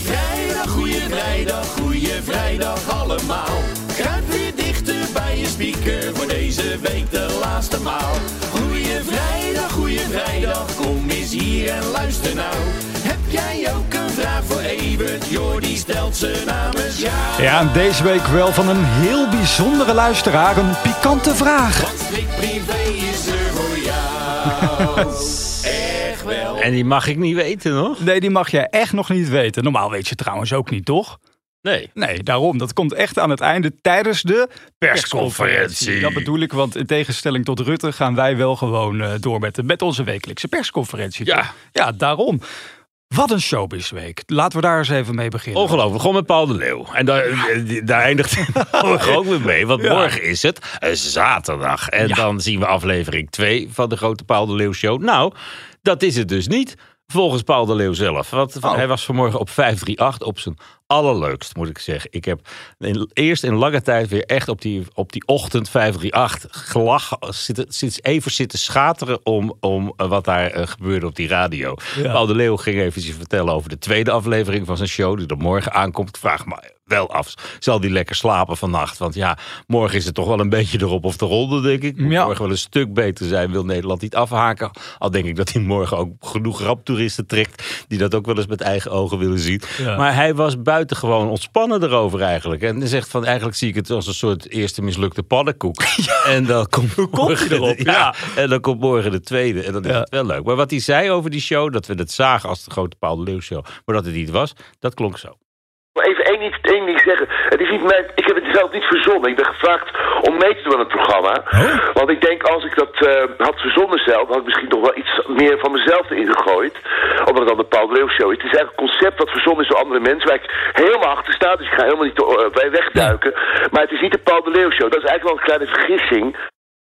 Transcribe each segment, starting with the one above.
vrijdag, goeie vrijdag, goeie vrijdag allemaal. Kruip weer dichter bij je speaker voor deze week de laatste maal. Goeie vrijdag, goeie vrijdag, kom eens hier en luister nou. Heb jij ook een vraag voor Evert? Jordi stelt ze namens jou. Ja, en deze week wel van een heel bijzondere luisteraar. Een pikante vraag. Strikt privé is er voor jou. Wel. En die mag ik niet weten, nog? Nee, die mag jij echt nog niet weten. Normaal weet je trouwens ook niet, toch? Nee. Nee, daarom. Dat komt echt aan het einde tijdens de Persconferentie. Dat bedoel ik, want in tegenstelling tot Rutte gaan wij wel gewoon eh, door met, met onze wekelijkse persconferentie. Ja. toch? Ja, daarom. Wat een showbizweek. Laten we daar eens even mee beginnen. Ongelooflijk, gewoon met Paul de Leeuw. En daar, eh, daar eindigt het morgen ook weer mee. Want Ja. morgen is het eh, zaterdag. En Ja. dan zien we aflevering 2 van de grote Paul de Leeuw show. Nou, dat is het dus niet. Volgens Paul de Leeuw zelf. Want Oh. hij was vanmorgen op 538 op zijn allerleukst, moet ik zeggen. Ik heb in, eerst in lange tijd weer echt op die, op die ochtend 538 gelach, zitten, sinds even zitten schateren om, om eh, wat daar eh, gebeurde op die radio. Ja. Paul de Leeuw ging even vertellen over de tweede aflevering van zijn show, die er morgen aankomt. Vraag me wel af, zal die lekker slapen vannacht? Want ja, morgen is het toch wel een beetje erop of eronder, denk ik. Moet Ja. morgen wel een stuk beter zijn, wil Nederland niet afhaken. Al denk ik dat hij morgen ook genoeg raptoeristen trekt, die dat ook wel eens met eigen ogen willen zien. Ja. Maar hij was buitengewoon ontspannen erover eigenlijk. En hij zegt van, eigenlijk zie ik het als een soort eerste mislukte paddenkoek. En dan komt hij morgen de- erop? Ja, Ja. en dan komt morgen de tweede. En dan is het wel leuk. Maar wat hij zei over die show, dat we het zagen als de grote Paul de Leeuw show, maar dat het niet was, dat klonk zo. Even één, iets, één ding zeggen. Het is niet mijn, ik heb het zelf niet verzonnen. Ik ben gevraagd om mee te doen aan het programma. Want ik denk als ik dat eh, had verzonnen zelf, had ik misschien toch wel iets meer van mezelf erin gegooid. Omdat het dan de Paul de Leeuw show is. Het is eigenlijk een concept wat verzonnen is door andere mensen. Waar ik helemaal achter sta. Dus ik ga helemaal niet eh, bij wegduiken. Maar het is niet de Paul de Leeuw show. Dat is eigenlijk wel een kleine vergissing.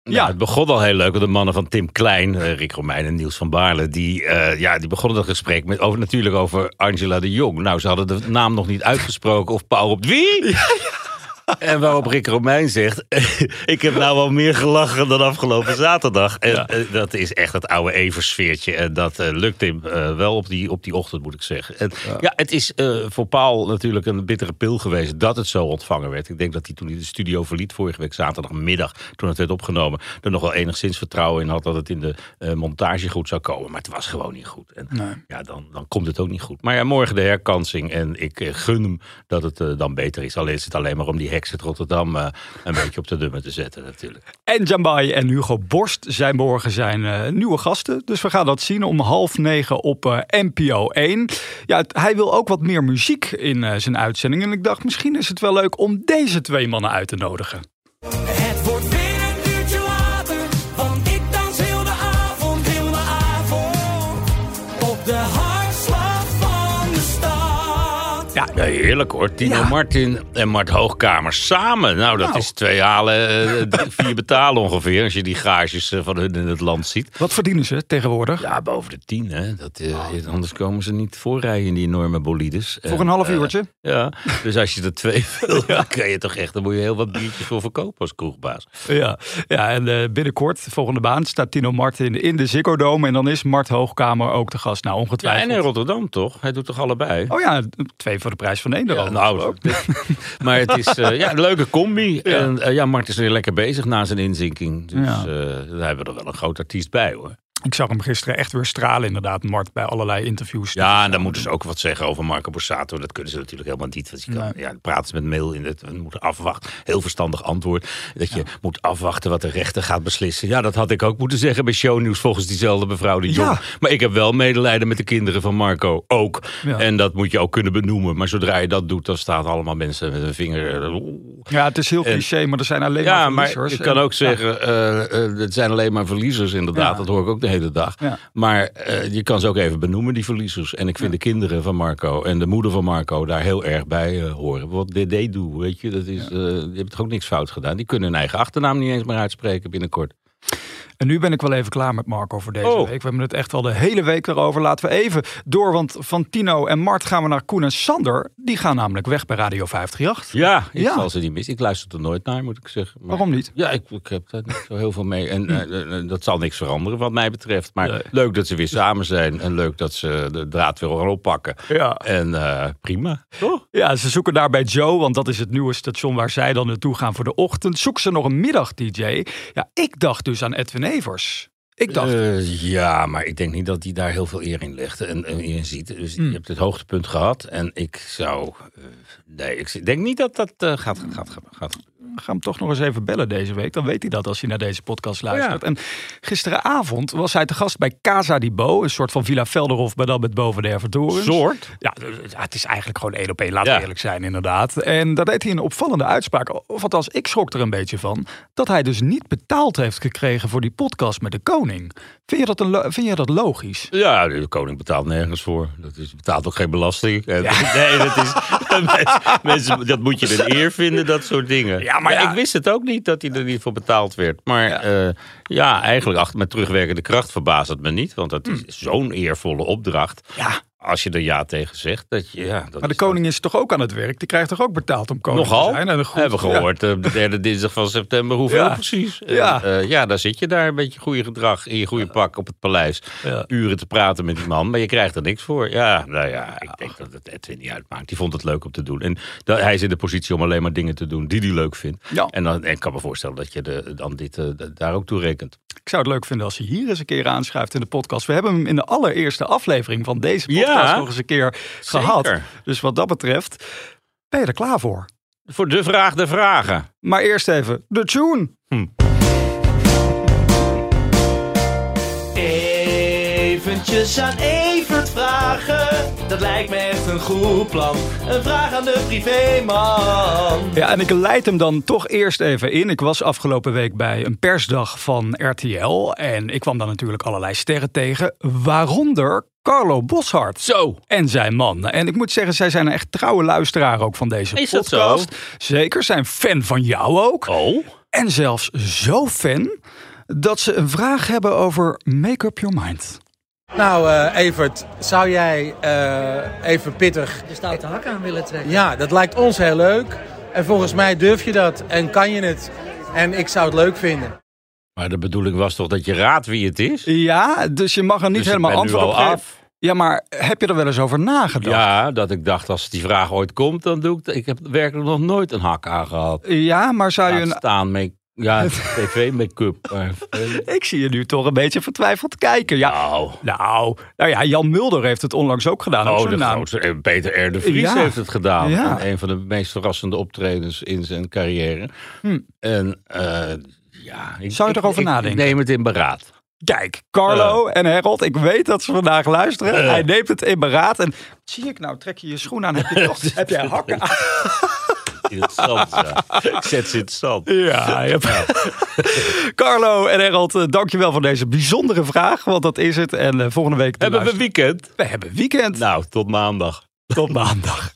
Ja, het begon al heel leuk. Want de mannen van Tim Klein, eh, Rick Romein en Niels van Baarle, die, eh, ja, die begonnen dat gesprek met over, natuurlijk over Angela de Jong. Nou, ze hadden de naam nog niet uitgesproken of Paul op wie? En waarop Rick Romein zegt: Ik heb nou wel meer gelachen dan afgelopen zaterdag. En eh, dat is echt het oude Eversfeertje. En dat eh, lukt hem eh, wel op die, op die ochtend, moet ik zeggen. En, ja. het is eh, voor Paul natuurlijk een bittere pil geweest dat het zo ontvangen werd. Ik denk dat hij toen hij de studio verliet vorige week zaterdagmiddag, toen het werd opgenomen, er nog wel enigszins vertrouwen in had dat het in de eh, montage goed zou komen. Maar het was gewoon niet goed. En ja, dan, dan komt het ook niet goed. Maar ja, morgen de herkansing. En ik eh, gun hem dat het eh, dan beter is. Alleen is het alleen maar om die uit Rotterdam eh, een beetje op de dummer te zetten natuurlijk. En Jambai en Hugo Borst zijn morgen zijn eh, nieuwe gasten. Dus we gaan dat zien om half negen op eh, NPO 1. Ja, hij wil ook wat meer muziek in zijn uitzending. En ik dacht, misschien is het wel leuk om deze twee mannen uit te nodigen. Ja, heerlijk hoor. Tino Ja. Martin en Mart Hoogkamer samen. Nou, dat Nou. is twee halen, eh, vier betalen ongeveer. Als je die gages eh, van hun in het land ziet. wat verdienen ze tegenwoordig? Ja, boven de tien hè. Dat, eh, Anders komen ze niet voorrijden in die enorme bolides. Voor En, een half uurtje? Ja, dus als je er twee wil, dan kan je toch echt, dan moet je heel wat biertjes voor verkopen als kroegbaas. Ja, ja en binnenkort, volgende baan, staat Tino Martin in de Ziggo Dome. En dan is Mart Hoogkamer ook de gast. Nou, Ja, ongetwijfeld. en in Rotterdam toch? Hij doet toch allebei? Oh ja, twee voor de prijs van er Ja, nou, maar het is eh, ja, een leuke combi. En eh, ja, Mart is weer lekker bezig na zijn inzinking. Dus eh, daar hebben we er wel een groot artiest bij hoor. Ik zag hem gisteren echt weer stralen, inderdaad, Mart, bij allerlei interviews. Ja, en dan moeten ze ook wat zeggen over Marco Borsato. Dat kunnen ze natuurlijk helemaal niet. Want je kan, Nee. ja, praten met mail in het, we moeten afwachten. Heel verstandig antwoord. Dat je moet afwachten wat de rechter gaat beslissen. Ja, dat had ik ook moeten zeggen bij shownieuws volgens diezelfde mevrouw de Jong. Ja. Maar ik heb wel medelijden met de kinderen van Marco. Ook. Ja. En dat moet je ook kunnen benoemen. Maar zodra je dat doet, dan staan allemaal mensen met een vinger. Ja, het is heel En- cliché, maar er zijn alleen Ja, maar maar verliezers. je kan En- ook zeggen, eh, eh, het zijn alleen maar verliezers inderdaad. Ja. Dat hoor ik ook hele dag. Ja. Maar eh, je kan ze ook even benoemen, die verliezers. En ik vind de kinderen van Marco en de moeder van Marco daar heel erg bij eh, horen. Wat DD doet, weet je, dat is, eh, die hebben toch ook niks fout gedaan. Die kunnen hun eigen achternaam niet eens meer uitspreken binnenkort. En nu ben ik wel even klaar met Marco voor deze Oh. week. We hebben het echt al de hele week erover. Laten we even door, want van Tino en Mart gaan we naar Koen en Sander. Die gaan namelijk weg bij Radio 538. Ja, ik Ja. zal ze niet missen. Ik luister er nooit naar, moet ik zeggen. Maar- Waarom niet? Ja, ik, ik heb daar niet zo heel veel mee. En eh, eh, dat zal niks veranderen wat mij betreft. Maar Nee. leuk dat ze weer samen zijn. En leuk dat ze de draad weer gaan oppakken. Ja. En eh, prima, toch? Ja, ze zoeken daar bij Joe, want dat is het nieuwe station waar zij dan naartoe gaan voor de ochtend. Zoeken ze nog een middag-dj. Ja, ik dacht dus aan Edwin Evers. Ik dacht, Eh, ja, maar ik denk niet dat hij daar heel veel eer in legt en en in ziet. Dus Hmm. je hebt het hoogtepunt gehad. En ik zou... eh, nee, ik denk niet dat dat eh, gaat, gaat, gaat, gaat. Gaan hem toch nog eens even bellen deze week. Dan weet hij dat als hij naar deze podcast luistert. ja. En gisteravond was hij te gast bij Casa di Bo. Een soort van Villa Velderhof, maar dan met boven de Erventorens. Soort? Ja, d- ja, het is eigenlijk gewoon één op één, laten we eerlijk zijn inderdaad. En daar deed hij een opvallende uitspraak. Of althans, ik schrok er een beetje van. Dat hij dus niet betaald heeft gekregen voor die podcast met de koning. Vind je dat, een, vind je dat logisch? Ja, de koning betaalt nergens voor. Dat is, betaalt ook geen belasting. Nee, dat is. mensen, mensen- dat moet je een eer vinden, dat soort dingen. Ja, maar ja. ik wist het ook niet dat hij er niet voor betaald werd. Maar ja, ja eigenlijk achter, met terugwerkende kracht verbaast het me niet. Want dat is zo'n eervolle opdracht. Ja, Als je er ja tegen zegt. Dat je, ja, dat maar de koning is toch ook aan het werk? Die krijgt toch ook betaald om koning Nogal? te zijn? Goed- hebben we gehoord. eh, De derde dinsdag van september. Hoeveel Ja. precies? En, Ja. eh, ja, daar zit je daar een beetje goede gedrag in je goede pak op het paleis. Uren te praten met die man, maar je krijgt er niks voor. Ja, nou ja, ik denk dat het Edwin niet uitmaakt. Die vond het leuk om te doen. En dat, hij is in de positie om alleen maar dingen te doen die hij leuk vindt. Ja. En, dan, en ik kan me voorstellen dat je de, dan dit eh, daar ook toe rekent. Ik zou het leuk vinden als hij hier eens een keer aanschuift in de podcast. We hebben hem in de allereerste aflevering van deze podcast Ja, nog eens een keer zeker. gehad. Dus wat dat betreft, ben je er klaar voor? Voor de vraag der vragen. Maar eerst even de tune. Eventjes aan Evert vragen, dat lijkt me echt een goed plan. Een vraag aan de privéman. Ja, en ik leid hem dan toch eerst even in. Ik was afgelopen week bij een persdag van RTL. En ik kwam dan natuurlijk allerlei sterren tegen. Waaronder Carlo Boshart. Zo. En zijn man. En ik moet zeggen, zij zijn een echt trouwe luisteraar ook van deze Is dat podcast. Zeker, zijn fan van jou ook. Oh. En zelfs zo fan dat ze een vraag hebben over Make Up Your Mind. Nou, eh, Evert, zou jij eh, even pittig. de stoute hak aan willen trekken. Ja, dat lijkt ons heel leuk. En volgens mij durf je dat en kan je het. En ik zou het leuk vinden. Maar de bedoeling was toch dat je raadt wie het is? Ja, dus je mag er niet Dus ik helemaal antwoord op af. Ja, maar heb je er wel eens over nagedacht? Ja, dat ik dacht als die vraag ooit komt, dan doe ik. Ik heb werkelijk nog nooit een hak aangehad. Ja, maar zou je een staan make, ja, tv make-up. maar, eh, Ik zie je nu toch een beetje vertwijfeld kijken. Ja, Nou, nou, nou ja, Jan Mulder heeft het onlangs ook gedaan. Oh, de naam. grootste. eh, Peter R. de Vries Ja. heeft het gedaan. Ja. Een van de meest verrassende optredens in zijn carrière. Hm. En eh, ja, ik, Zou je erover ik- nadenken? Ik neem het in beraad. Kijk, Carlo en Harold, ik weet dat ze vandaag luisteren. Eh. Hij neemt het in beraad. En zie ik nou, trek je je schoen aan, heb je, toch, heb jij hakken aan? In het zand, ja. Ik zet ze in het zand. Ja, je hebt- Carlo en Harold, eh, dankjewel voor deze bijzondere vraag. Want dat is het. En eh, volgende week... Hebben we luister- weekend? we hebben weekend. Nou, tot maandag. Tot maandag.